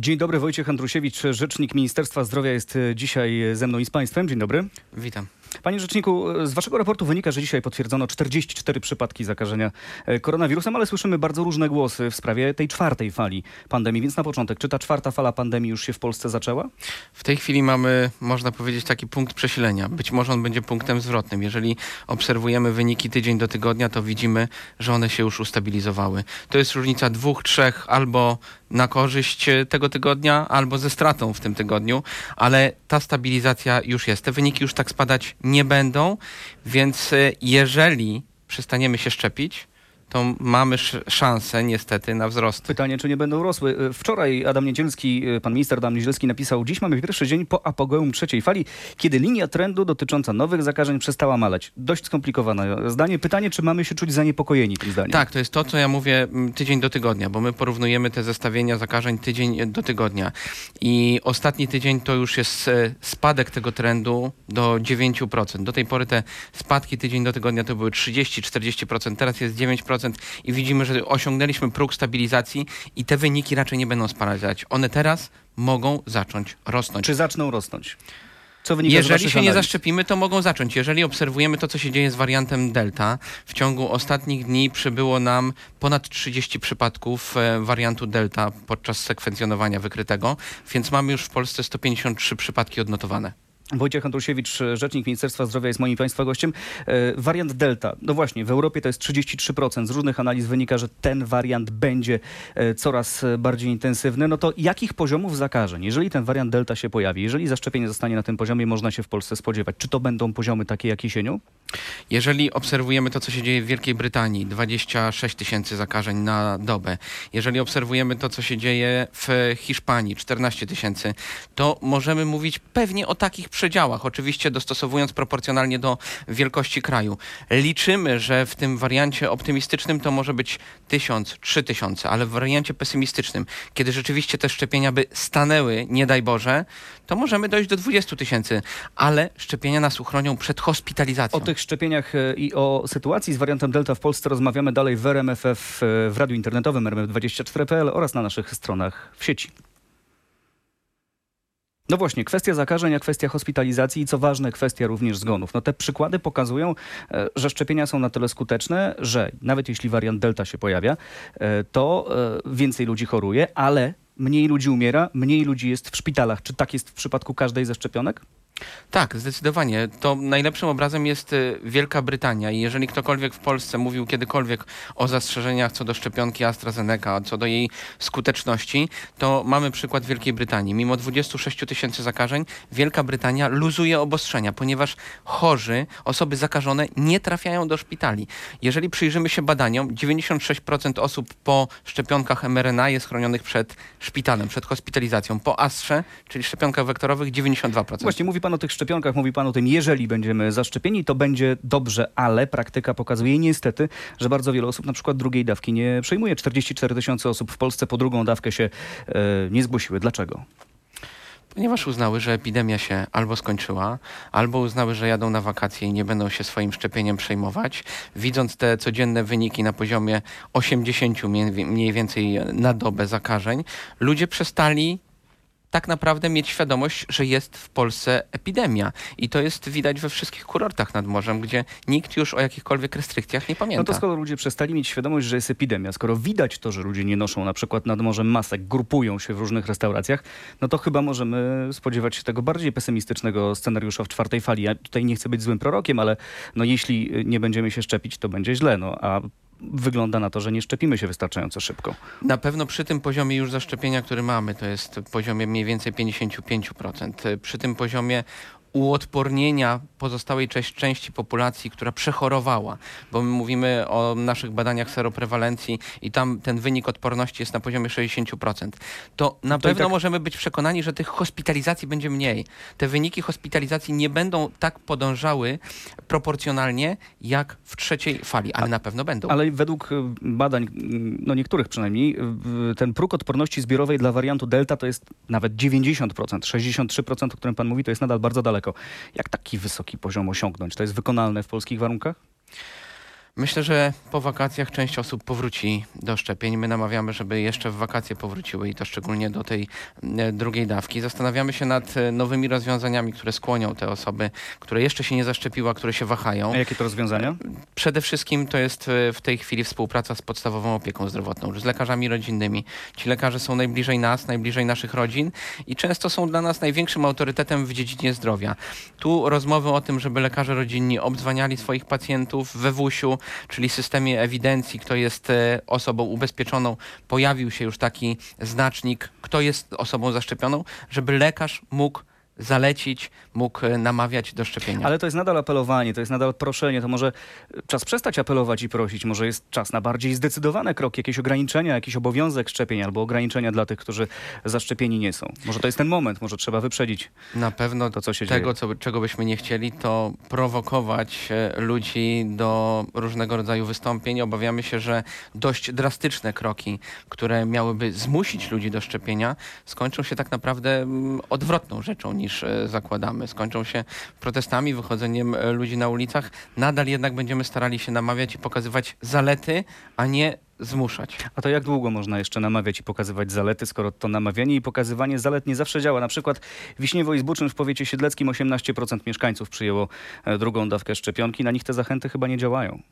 Dzień dobry, Wojciech Andrusiewicz, rzecznik Ministerstwa Zdrowia jest e, dzisiaj ze mną i z Państwem. Dzień dobry. Witam. Panie rzeczniku, z waszego raportu wynika, że dzisiaj potwierdzono 44 przypadki zakażenia e, koronawirusem, ale słyszymy bardzo różne głosy w sprawie tej czwartej fali pandemii. Więc na początek, czy ta czwarta fala pandemii już się w Polsce zaczęła? W tej chwili mamy, można powiedzieć, taki punkt przesilenia. Być może on będzie punktem zwrotnym. Jeżeli obserwujemy wyniki tydzień do tygodnia, to widzimy, że one się już ustabilizowały. To jest różnica dwóch, trzech albo na korzyść tego tygodnia, albo ze stratą w tym tygodniu, ale ta stabilizacja już jest. Te wyniki już tak spadać nie będą, więc e, jeżeli przestaniemy się szczepić, to mamy szansę niestety na wzrost. Pytanie, czy nie będą rosły. E, wczoraj Adam Niedzielski, e, pan minister Adam Niedzielski napisał, dziś mamy pierwszy dzień po apogeum trzeciej fali, kiedy linia trendu dotycząca nowych zakażeń przestała maleć. Dość skomplikowane zdanie. Pytanie, czy mamy się czuć zaniepokojeni tym zdaniem? Tak, to jest to, co ja mówię tydzień do tygodnia, bo my porównujemy te zestawienia zakażeń tydzień do tygodnia. I ostatni tydzień to już jest e, spadek tego trendu do 9%. Do tej pory te spadki tydzień do tygodnia to były 30-40%, teraz jest 9% i widzimy, że osiągnęliśmy próg stabilizacji i te wyniki raczej nie będą spadać. One teraz mogą zacząć rosnąć. Czy zaczną rosnąć? Jeżeli się nie zaszczepimy, to mogą zacząć. Jeżeli obserwujemy to, co się dzieje z wariantem Delta, w ciągu ostatnich dni przybyło nam ponad 30 przypadków e, wariantu Delta podczas sekwencjonowania wykrytego, więc mamy już w Polsce 153 przypadki odnotowane. Wojciech Andrusiewicz, rzecznik Ministerstwa Zdrowia jest moim Państwa gościem. E, wariant Delta. No właśnie, w Europie to jest 33%. Z różnych analiz wynika, że ten wariant będzie e, coraz bardziej intensywny. No to jakich poziomów zakażeń, jeżeli ten wariant Delta się pojawi, jeżeli zaszczepienie zostanie na tym poziomie, można się w Polsce spodziewać? Czy to będą poziomy takie jak jesienią? Jeżeli obserwujemy to, co się dzieje w Wielkiej Brytanii, 26 tysięcy zakażeń na dobę. Jeżeli obserwujemy to, co się dzieje w Hiszpanii, 14 tysięcy, to możemy mówić pewnie o takich przedziałach, oczywiście dostosowując proporcjonalnie do wielkości kraju. Liczymy, że w tym wariancie optymistycznym to może być 1000, 3000, ale w wariancie pesymistycznym, kiedy rzeczywiście te szczepienia by stanęły, nie daj Boże, to możemy dojść do 20 tysięcy, ale szczepienia nas uchronią przed hospitalizacją. O tych szczepieniach e, i o sytuacji z wariantem Delta w Polsce rozmawiamy dalej w RMFF, e, w radiu internetowym rmf24.pl oraz na naszych stronach w sieci. No właśnie, kwestia zakażeń, a kwestia hospitalizacji i co ważne, kwestia również zgonów. No te przykłady pokazują, e, że szczepienia są na tyle skuteczne, że nawet jeśli wariant Delta się pojawia, e, to e, więcej ludzi choruje, ale mniej ludzi umiera, mniej ludzi jest w szpitalach. Czy tak jest w przypadku każdej ze szczepionek? Tak, zdecydowanie. To najlepszym obrazem jest y, Wielka Brytania i jeżeli ktokolwiek w Polsce mówił kiedykolwiek o zastrzeżeniach co do szczepionki AstraZeneca, co do jej skuteczności, to mamy przykład Wielkiej Brytanii. Mimo 26 tysięcy zakażeń, Wielka Brytania luzuje obostrzenia, ponieważ chorzy, osoby zakażone nie trafiają do szpitali. Jeżeli przyjrzymy się badaniom, 96% osób po szczepionkach mRNA jest chronionych przed szpitalem, przed hospitalizacją. Po Astrze, czyli szczepionkach wektorowych, 92%. Właśnie mówi pan o tych szczepionkach, mówi pan o tym, jeżeli będziemy zaszczepieni, to będzie dobrze, ale praktyka pokazuje niestety, że bardzo wiele osób na przykład drugiej dawki nie przejmuje. 44 tysiące osób w Polsce po drugą dawkę się e, nie zgłosiły. Dlaczego? ponieważ uznały, że epidemia się albo skończyła, albo uznały, że jadą na wakacje i nie będą się swoim szczepieniem przejmować. Widząc te codzienne wyniki na poziomie 80 mniej więcej na dobę zakażeń, ludzie przestali tak naprawdę mieć świadomość, że jest w Polsce epidemia. I to jest widać we wszystkich kurortach nad morzem, gdzie nikt już o jakichkolwiek restrykcjach nie pamięta. No to skoro ludzie przestali mieć świadomość, że jest epidemia, skoro widać to, że ludzie nie noszą na przykład nad morzem masek, grupują się w różnych restauracjach, no to chyba możemy spodziewać się tego bardziej pesymistycznego scenariusza w czwartej fali. Ja tutaj nie chcę być złym prorokiem, ale no jeśli nie będziemy się szczepić, to będzie źle. No, a wygląda na to, że nie szczepimy się wystarczająco szybko. Na pewno przy tym poziomie już zaszczepienia, który mamy, to jest poziomie mniej więcej 55%. Przy tym poziomie uodpornienia pozostałej części populacji, która przechorowała, bo my mówimy o naszych badaniach seroprewalencji i tam ten wynik odporności jest na poziomie 60%, to na to pewno tak... możemy być przekonani, że tych hospitalizacji będzie mniej. Te wyniki hospitalizacji nie będą tak podążały proporcjonalnie jak w trzeciej fali, ale A, na pewno będą. Ale według y, badań, no niektórych przynajmniej, ten próg odporności zbiorowej dla wariantu Delta to jest nawet 90%, 63%, o którym pan mówi, to jest nadal bardzo daleko daleko. Jak taki wysoki poziom osiągnąć? To jest wykonalne w polskich warunkach? Myślę, że po wakacjach część osób powróci do szczepień. My namawiamy, żeby jeszcze w wakacje powróciły i to szczególnie do tej e, drugiej dawki. Zastanawiamy się nad e, nowymi rozwiązaniami, które skłonią te osoby, które jeszcze się nie zaszczepiły, a które się wahają. A jakie to rozwiązania? Przede wszystkim to jest e, w tej chwili współpraca z podstawową opieką zdrowotną, z lekarzami rodzinnymi. Ci lekarze są najbliżej nas, najbliżej naszych rodzin i często są dla nas największym autorytetem w dziedzinie zdrowia. Tu rozmowy o tym, żeby lekarze rodzinni obdzwaniali swoich pacjentów we WUŚ-u, czyli systemie ewidencji, kto jest e, osobą ubezpieczoną, pojawił się już taki znacznik, kto jest osobą zaszczepioną, żeby lekarz mógł zalecić, mógł e, namawiać do szczepienia. Ale to jest nadal apelowanie, to jest nadal proszenie. To może czas przestać apelować i prosić. Może jest czas na bardziej zdecydowane kroki, jakieś ograniczenia, jakiś obowiązek szczepień albo ograniczenia dla tych, którzy zaszczepieni nie są. Może to jest ten moment, może trzeba wyprzedzić Na pewno to, co się tego, co, czego byśmy nie chcieli, to prowokować e, ludzi do różnego rodzaju wystąpień. Obawiamy się, że dość drastyczne kroki, które miałyby zmusić ludzi do szczepienia, skończą się tak naprawdę mm, odwrotną rzeczą niż e, zakładamy. Skończą się protestami, wychodzeniem e, ludzi na ulicach. Nadal jednak będziemy starali się namawiać i pokazywać zalety, a nie zmuszać. A to jak długo można jeszcze namawiać i pokazywać zalety, skoro to namawianie i pokazywanie zalet nie zawsze działa? Na przykład Wiśniewo i Zbuczym w powiecie siedleckim 18% mieszkańców przyjęło e, drugą dawkę szczepionki. Na nich te zachęty chyba nie działają.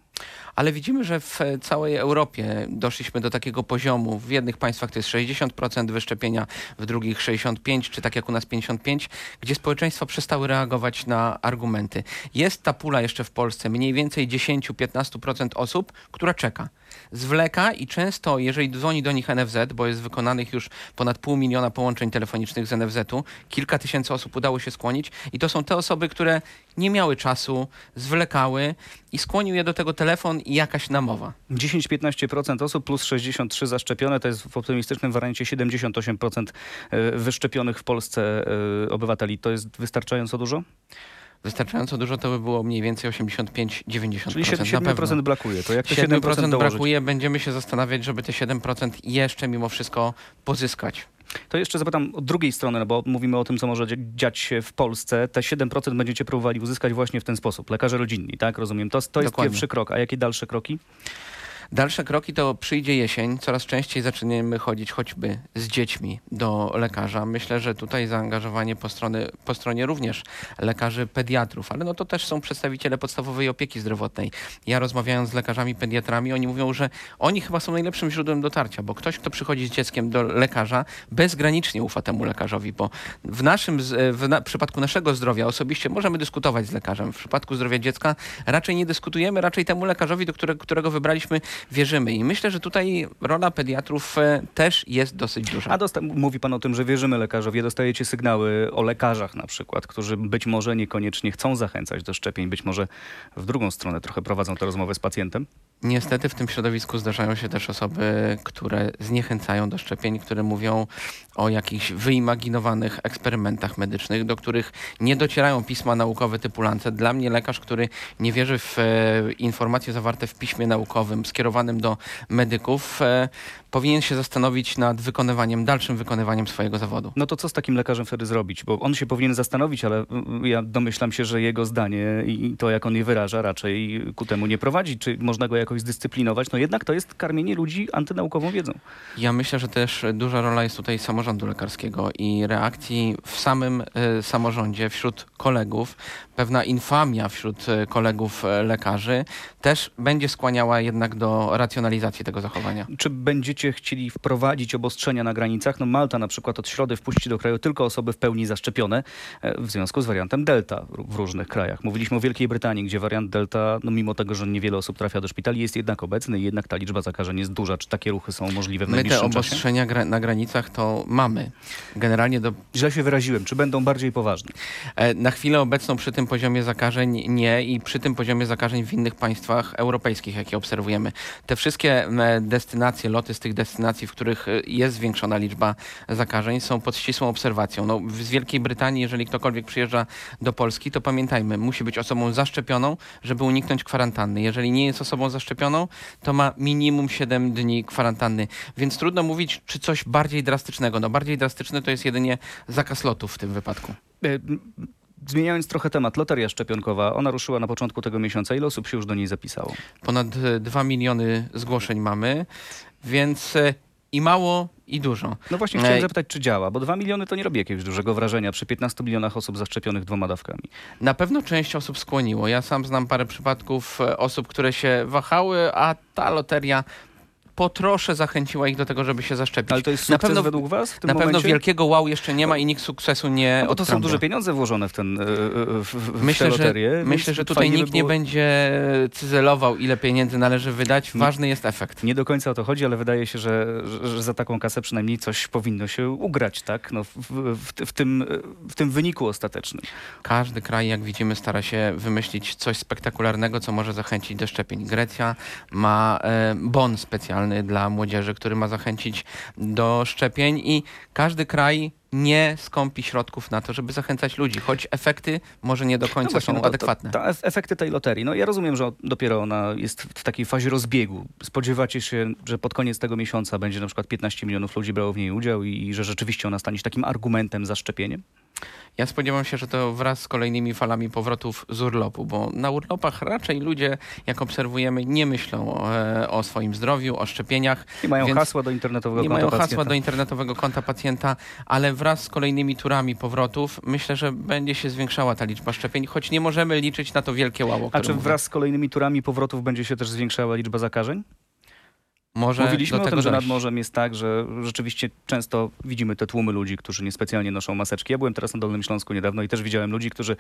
Ale widzimy, że w całej Europie doszliśmy do takiego poziomu. W jednych państwach to jest 60% wyszczepienia, w drugich 65%, czy tak jak u nas 55%, gdzie społeczeństwa przestały reagować na argumenty. Jest ta pula jeszcze w Polsce, mniej więcej 10-15% osób, która czeka. Zwleka i często, jeżeli dzwoni do nich NFZ, bo jest wykonanych już ponad pół miliona połączeń telefonicznych z NFZ-u, kilka tysięcy osób udało się skłonić i to są te osoby, które nie miały czasu, zwlekały i skłonił je do tego telefon i jakaś namowa. 10-15% osób plus 63 zaszczepione, to jest w optymistycznym wariancie 78% e, wyszczepionych w Polsce e, obywateli. To jest wystarczająco dużo? Wystarczająco dużo to by było mniej więcej 85-90%. Czyli 7%, na pewno. 7% brakuje. To jak to 7%, 7% dołożyć? brakuje, będziemy się zastanawiać, żeby te 7% jeszcze mimo wszystko pozyskać. To jeszcze zapytam od drugiej strony, no bo mówimy o tym, co może dzia- dziać się w Polsce. Te 7% będziecie próbowali uzyskać właśnie w ten sposób. Lekarze rodzinni, tak? Rozumiem. To, to jest Dokładnie. pierwszy krok. A jakie dalsze kroki? Dalsze kroki to przyjdzie jesień. Coraz częściej zaczniemy chodzić choćby z dziećmi do lekarza. Myślę, że tutaj zaangażowanie po, strony, po stronie również lekarzy pediatrów, ale no to też są przedstawiciele podstawowej opieki zdrowotnej. Ja rozmawiając z lekarzami pediatrami, oni mówią, że oni chyba są najlepszym źródłem dotarcia, bo ktoś, kto przychodzi z dzieckiem do lekarza, bezgranicznie ufa temu lekarzowi, bo w naszym, w na, przypadku naszego zdrowia osobiście możemy dyskutować z lekarzem. W przypadku zdrowia dziecka raczej nie dyskutujemy, raczej temu lekarzowi, do którego, którego wybraliśmy, wierzymy. I myślę, że tutaj rola pediatrów e, też jest dosyć duża. A dosta- mówi pan o tym, że wierzymy lekarzowi. Dostajecie sygnały o lekarzach na przykład, którzy być może niekoniecznie chcą zachęcać do szczepień, być może w drugą stronę trochę prowadzą tę rozmowę z pacjentem. Niestety w tym środowisku zdarzają się też osoby, które zniechęcają do szczepień, które mówią o jakichś wyimaginowanych eksperymentach medycznych, do których nie docierają pisma naukowe typu Lancet. Dla mnie lekarz, który nie wierzy w e, informacje zawarte w piśmie naukowym skierowanym do medyków, e, powinien się zastanowić nad wykonywaniem, dalszym wykonywaniem swojego zawodu. No to co z takim lekarzem wtedy zrobić? Bo on się powinien zastanowić, ale mm, ja domyślam się, że jego zdanie i to, jak on je wyraża, raczej ku temu nie prowadzi. Czy można go jakoś zdyscyplinować? No jednak to jest karmienie ludzi antynaukową wiedzą. Ja myślę, że też duża rola jest tutaj samorządu lekarskiego i reakcji w samym e, samorządzie wśród kolegów. Pewna infamia wśród e, kolegów e, lekarzy też będzie skłaniała jednak do racjonalizacji tego zachowania. Czy będziecie chcieli wprowadzić obostrzenia na granicach? No Malta na przykład od środy wpuści do kraju tylko osoby w pełni zaszczepione e, w związku z wariantem Delta w różnych krajach. Mówiliśmy o Wielkiej Brytanii, gdzie wariant Delta, no mimo tego, że niewiele osób trafia do szpitali, jest jednak obecny i jednak ta liczba zakażeń jest duża. Czy takie ruchy są możliwe w My te najbliższym czasie? obostrzenia gra- na granicach to mamy. Generalnie do Źle się wyraziłem. Czy będą bardziej poważne? E, Na chwilę obecną przy tym poziomie zakażeń nie i przy tym poziomie zakażeń w innych państwach europejskich, jakie obserwujemy. Te wszystkie m, destynacje, loty z tych destynacji, w których e, jest zwiększona liczba zakażeń, są pod ścisłą obserwacją. No, w- z Wielkiej Brytanii, jeżeli ktokolwiek przyjeżdża do Polski, to pamiętajmy, musi być osobą zaszczepioną, żeby uniknąć kwarantanny. Jeżeli nie jest osobą zaszczepioną, to ma minimum 7 dni kwarantanny. Więc trudno mówić, czy coś bardziej drastycznego. No bardziej drastyczne to jest jedynie zakaz lotów w tym wypadku. E, zmieniając trochę temat, loteria szczepionkowa, ona ruszyła na początku tego miesiąca. Ile osób się już do niej zapisało? Ponad 2 miliony zgłoszeń mamy, więc e, i mało, i dużo. No właśnie chciałem Ej. zapytać, czy działa, bo 2 miliony to nie robi jakiegoś dużego wrażenia przy 15 milionach osób zaszczepionych dwoma dawkami. Na pewno część osób skłoniło. Ja sam znam parę przypadków e, osób, które się wahały, a ta loteria po trosze zachęciła ich do tego, żeby się zaszczepić. Ale to jest na sukces pewno, według was na pewno momencie? wielkiego wow jeszcze nie ma i nikt sukcesu nie No to są duże pieniądze włożone w, ten, e, e, w, w Myślę, tę że, loterię. myślę, że tutaj nikt by nie było- będzie cyzelował, ile pieniędzy należy wydać. Nie. Ważny jest efekt. Nie do końca o to chodzi, ale wydaje się, że, że, za taką kasę przynajmniej coś powinno się ugrać, tak? No, w, w, w, tym, w tym wyniku ostatecznym. Każdy kraj, jak widzimy, stara się wymyślić coś spektakularnego, co może zachęcić do szczepień. Grecja ma e, bon specjalny dla młodzieży, który ma zachęcić do szczepień i każdy kraj nie skąpi środków na to, żeby zachęcać ludzi, choć efekty może nie do końca No właśnie, są no to- adekwatne. To, to ef- efekty tej loterii. No ja rozumiem, że dopiero ona jest w takiej fazie rozbiegu. Spodziewacie się, że pod koniec tego miesiąca będzie na przykład 15 milionów ludzi brało w niej udział i, i że rzeczywiście ona stanie się takim argumentem za szczepieniem? Ja spodziewam się, że to wraz z kolejnymi falami powrotów z urlopu, bo na urlopach raczej ludzie, jak obserwujemy, nie myślą e, o swoim zdrowiu, o szczepieniach. Nie mają hasła do internetowego Nie konta mają hasła pacjenta. do internetowego konta pacjenta, ale wraz z kolejnymi turami powrotów myślę, że będzie się zwiększała ta liczba szczepień, choć nie możemy liczyć na to wielkie łało. A czy mówię. wraz z kolejnymi turami powrotów będzie się też zwiększała liczba zakażeń? Może Mówiliśmy o tym, że nad morzem jest tak, że rzeczywiście często widzimy te tłumy ludzi, którzy niespecjalnie noszą maseczki. Ja byłem teraz na Dolnym Śląsku niedawno i też widziałem ludzi, którzy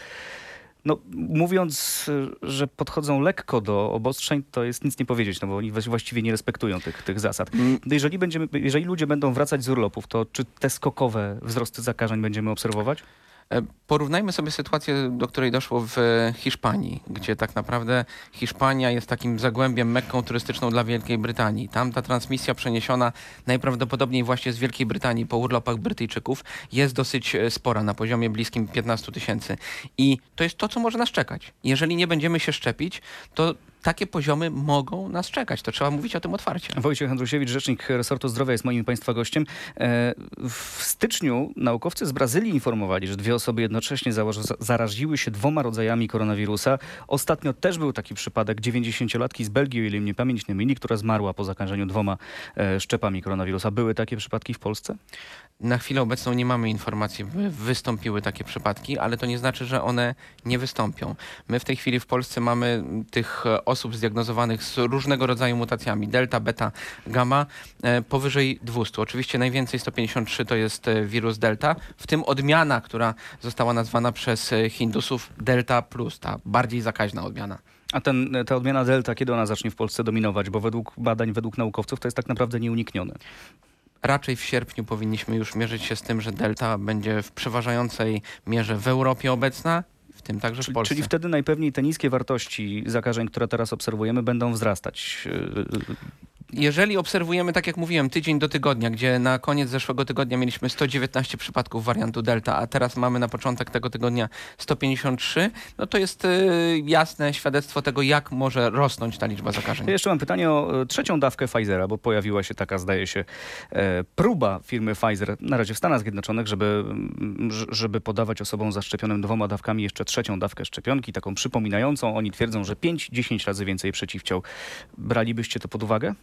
no, mówiąc, że podchodzą lekko do obostrzeń, to jest nic nie powiedzieć, no bo oni właś- właściwie nie respektują tych, tych zasad. Mm, No Jeżeli, będziemy, jeżeli ludzie będą wracać z urlopów, to czy te skokowe wzrosty zakażeń będziemy obserwować? E, Porównajmy sobie sytuację, do której doszło w Hiszpanii, gdzie tak naprawdę Hiszpania jest takim zagłębiem, mekką turystyczną dla Wielkiej Brytanii. Tam ta transmisja przeniesiona najprawdopodobniej właśnie z Wielkiej Brytanii po urlopach Brytyjczyków jest dosyć e, spora, na poziomie bliskim 15 tysięcy. I to jest to, co może nas czekać. Jeżeli nie będziemy się szczepić, to takie poziomy mogą nas czekać. To trzeba mówić o tym otwarcie. Wojciech Andrusiewicz, rzecznik resortu zdrowia jest moim Państwa gościem. E, W styczniu naukowcy z Brazylii informowali, że dwie osoby jednocześnie zaraziły się dwoma rodzajami koronawirusa. Ostatnio też był taki przypadek 90-latki z Belgii, o ile mnie pamięć nie myli, która zmarła po zakażeniu dwoma e, szczepami koronawirusa. Były takie przypadki w Polsce? Na chwilę obecną nie mamy informacji, by wystąpiły takie przypadki, ale to nie znaczy, że one nie wystąpią. My w tej chwili w Polsce mamy tych e, osób zdiagnozowanych z różnego rodzaju mutacjami, delta, beta, gamma, e, powyżej 200. Oczywiście najwięcej 153 to jest e, wirus delta, w tym odmiana, która została nazwana przez Hindusów delta plus, ta bardziej zakaźna odmiana. A ten, ta odmiana delta, kiedy ona zacznie w Polsce dominować? Bo według badań, według naukowców to jest tak naprawdę nieuniknione. Raczej w sierpniu powinniśmy już mierzyć się z tym, że delta będzie w przeważającej mierze w Europie obecna, w tym także w Polsce. czyli wtedy najpewniej te niskie wartości zakażeń, które teraz obserwujemy, będą wzrastać. Jeżeli obserwujemy, tak jak mówiłem, tydzień do tygodnia, gdzie na koniec zeszłego tygodnia mieliśmy 119 przypadków wariantu Delta, a teraz mamy na początek tego tygodnia 153, no to jest y, jasne świadectwo tego, jak może rosnąć ta liczba zakażeń. Ja jeszcze mam pytanie o e, trzecią dawkę Pfizera, bo pojawiła się taka, zdaje się, e, próba firmy Pfizer, na razie w Stanach Zjednoczonych, żeby, mm, żeby podawać osobom zaszczepionym dwoma dawkami jeszcze trzecią dawkę szczepionki, taką przypominającą. Oni twierdzą, że 5-10 razy więcej przeciwciał. Bralibyście to pod uwagę?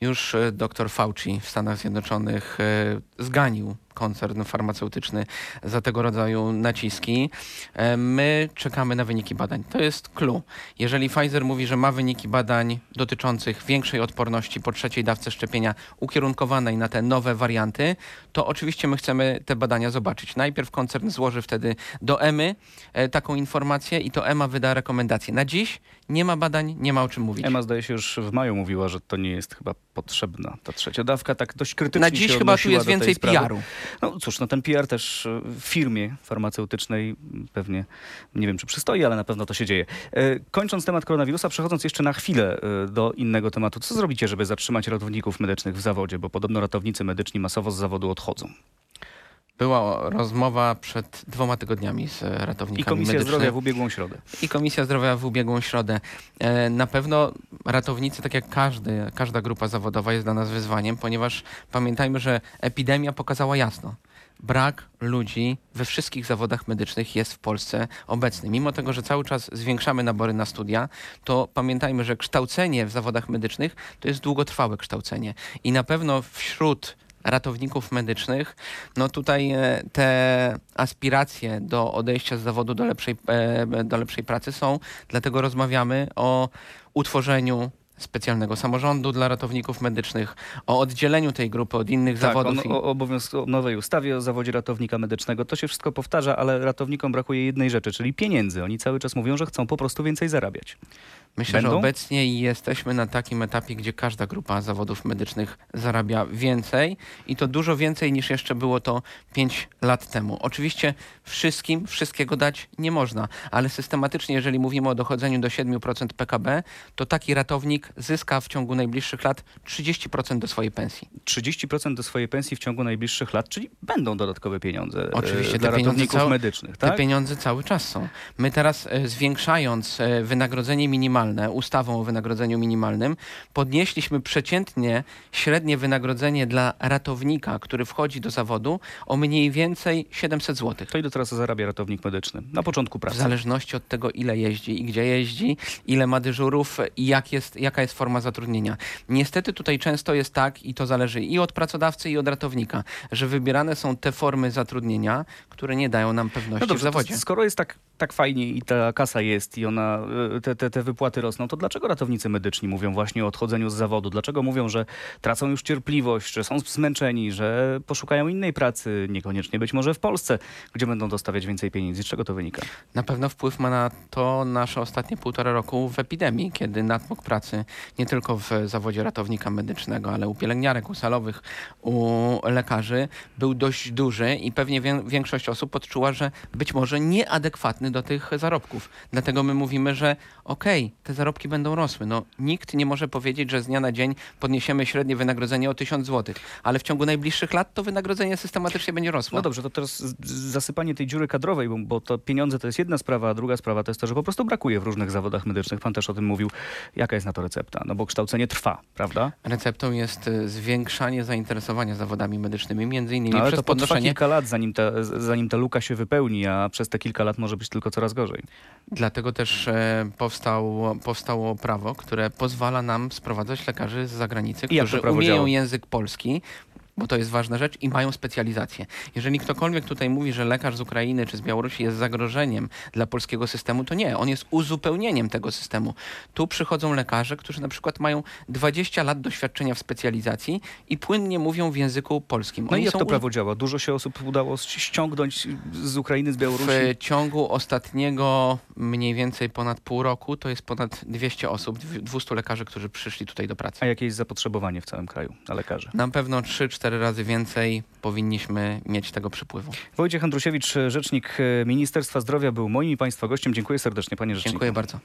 Już y, dr Fauci w Stanach Zjednoczonych y, zganił koncern farmaceutyczny za tego rodzaju naciski. E, My czekamy na wyniki badań. To jest clue. Jeżeli Pfizer mówi, że ma wyniki badań dotyczących większej odporności po trzeciej dawce szczepienia ukierunkowanej na te nowe warianty, to oczywiście my chcemy te badania zobaczyć. Najpierw koncern złoży wtedy do EMY e, taką informację i to EMA wyda rekomendację. Na dziś nie ma badań, nie ma o czym mówić. Ema zdaje się już w maju mówiła, że to nie jest chyba potrzebna ta trzecia dawka, tak dość krytycznie Na dziś chyba tu jest więcej. PR-u. No cóż, no ten PR też e, w firmie farmaceutycznej pewnie, nie wiem czy przystoi, ale na pewno to się dzieje. E, Kończąc temat koronawirusa, przechodząc jeszcze na chwilę e, do innego tematu, co zrobicie, żeby zatrzymać ratowników medycznych w zawodzie, bo podobno ratownicy medyczni masowo z zawodu odchodzą? Była rozmowa przed dwoma tygodniami z I ratownikami Komisja medycznymi. Zdrowia w ubiegłą środę. I Komisja Zdrowia w ubiegłą środę. E, Na pewno ratownicy, tak jak każdy, każda grupa zawodowa jest dla nas wyzwaniem, ponieważ pamiętajmy, że epidemia pokazała jasno. Brak ludzi we wszystkich zawodach medycznych jest w Polsce obecny. Mimo tego, że cały czas zwiększamy nabory na studia, to pamiętajmy, że kształcenie w zawodach medycznych to jest długotrwałe kształcenie. I na pewno wśród ratowników medycznych, no tutaj e, te aspiracje do odejścia z zawodu do lepszej, e, do lepszej pracy są, dlatego rozmawiamy o utworzeniu specjalnego samorządu dla ratowników medycznych, o oddzieleniu tej grupy od innych Tak, zawodów. i- o obowiązku o nowej ustawie o zawodzie ratownika medycznego. To się wszystko powtarza, ale ratownikom brakuje jednej rzeczy, czyli pieniędzy. Oni cały czas mówią, że chcą po prostu więcej zarabiać. Myślę, że Będą? obecnie jesteśmy na takim etapie, gdzie każda grupa zawodów medycznych zarabia więcej i to dużo więcej niż jeszcze było to 5 lat temu. Oczywiście wszystkim wszystkiego dać nie można, ale systematycznie, jeżeli mówimy o dochodzeniu do 7% PKB, to taki ratownik zyska w ciągu najbliższych lat 30% do swojej pensji. 30% do swojej pensji w ciągu najbliższych lat, czyli będą dodatkowe pieniądze e, Oczywiście, dla te ratowników całe- medycznych. Te Tak? pieniądze cały czas są. My teraz e, zwiększając e, wynagrodzenie minimalne, ustawą o wynagrodzeniu minimalnym, podnieśliśmy przeciętnie średnie wynagrodzenie dla ratownika, który wchodzi do zawodu o mniej więcej 700 zł. To ile teraz zarabia ratownik medyczny? Na początku W pracy. zależności od tego, ile jeździ i gdzie jeździ, ile ma dyżurów i jak jest, jaka jest forma zatrudnienia. Niestety tutaj często jest tak, i to zależy i od pracodawcy, i od ratownika, że wybierane są te formy zatrudnienia, które nie dają nam pewności No w dobrze, to zawodzie. skoro jest tak, tak fajnie i ta kasa jest i ona, e, te, te, te wypłaty rosną, to dlaczego ratownicy medyczni mówią właśnie o odchodzeniu z zawodu? Dlaczego mówią, że tracą już cierpliwość, że są zmęczeni, że poszukają innej pracy, niekoniecznie być może w Polsce, gdzie będą dostawiać więcej pieniędzy? Z czego to wynika? Na pewno wpływ ma na to nasze ostatnie półtora roku w epidemii, kiedy natłok pracy nie tylko w zawodzie ratownika medycznego, ale u pielęgniarek, u salowych, u lekarzy był dość duży i pewnie wię- większość osób odczuła, że być może nieadekwatny do tych zarobków. Dlatego my mówimy, że okej, te zarobki będą rosły. No, nikt nie może powiedzieć, że z dnia na dzień podniesiemy średnie wynagrodzenie o 1000 zł, ale w ciągu najbliższych lat to wynagrodzenie systematycznie będzie rosło. No dobrze, to teraz zasypanie tej dziury kadrowej, bo, bo to pieniądze to jest jedna sprawa, a druga sprawa to jest to, że po prostu brakuje w różnych zawodach medycznych. Pan też o tym mówił. Jaka jest na to recepta? No bo kształcenie trwa, prawda? Receptą jest y, zwiększanie zainteresowania zawodami medycznymi, między innymi No, ale przez to podnoszenie. kilka lat, zanim ta, zanim ta luka się wypełni, a przez te kilka lat może być tylko coraz gorzej. Dlatego też e, powstało, powstało prawo, które pozwala nam sprowadzać lekarzy z zagranicy, którzy umieją działa? język polski. Bo to jest ważna rzecz i mają specjalizację. Jeżeli ktokolwiek tutaj mówi, że lekarz z Ukrainy czy z Białorusi jest zagrożeniem dla polskiego systemu, to nie. On jest uzupełnieniem tego systemu. Tu przychodzą lekarze, którzy na przykład mają 20 lat doświadczenia w specjalizacji i płynnie mówią w języku polskim. No i Oni jak to prawo działa? Dużo się osób udało ściągnąć z Ukrainy, z Białorusi? W ciągu ostatniego mniej więcej ponad pół roku to jest ponad 200 osób, dw- 200 lekarzy, którzy przyszli tutaj do pracy. A jakie jest zapotrzebowanie w całym kraju na lekarzy? Na pewno 3-4 razy więcej powinniśmy mieć tego przypływu. Wojciech Andrusiewicz, rzecznik e, Ministerstwa Zdrowia, był moim i Państwa gościem. Dziękuję serdecznie, panie rzeczniku. Dziękuję bardzo.